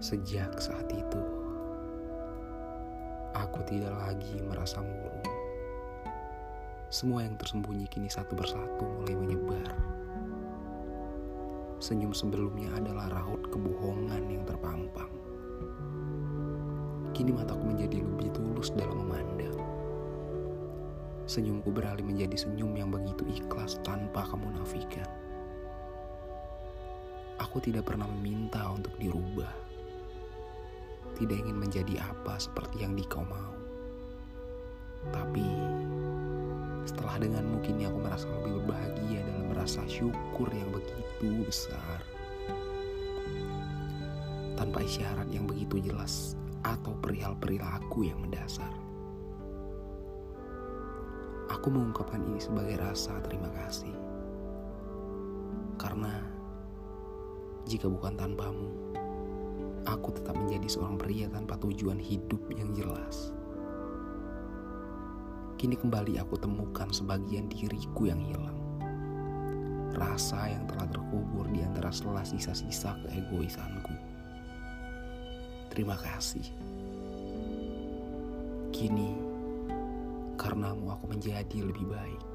Sejak saat itu, aku tidak lagi merasa murung. Semua yang tersembunyi kini satu persatu mulai menyebar. Senyum sebelumnya adalah raut kebohongan yang terpampang. Kini mataku menjadi lebih tulus dalam memandang. Senyumku beralih menjadi senyum yang begitu ikhlas tanpa kemunafikan. Aku tidak pernah meminta untuk tidak ingin menjadi apa seperti yang dikau mau. Tapi setelah denganmu kini aku merasa lebih berbahagia dalam merasa syukur yang begitu besar. Tanpa isyarat yang begitu jelas atau perihal perilaku yang mendasar. Aku mengungkapkan ini sebagai rasa terima kasih. Karena jika bukan tanpamu, aku tetap menjadi seorang pria tanpa tujuan hidup yang jelas. Kini kembali aku temukan sebagian diriku yang hilang. Rasa yang telah terkubur di antara sela sisa-sisa keegoisanku. Terima kasih. Kini, karenamu aku menjadi lebih baik.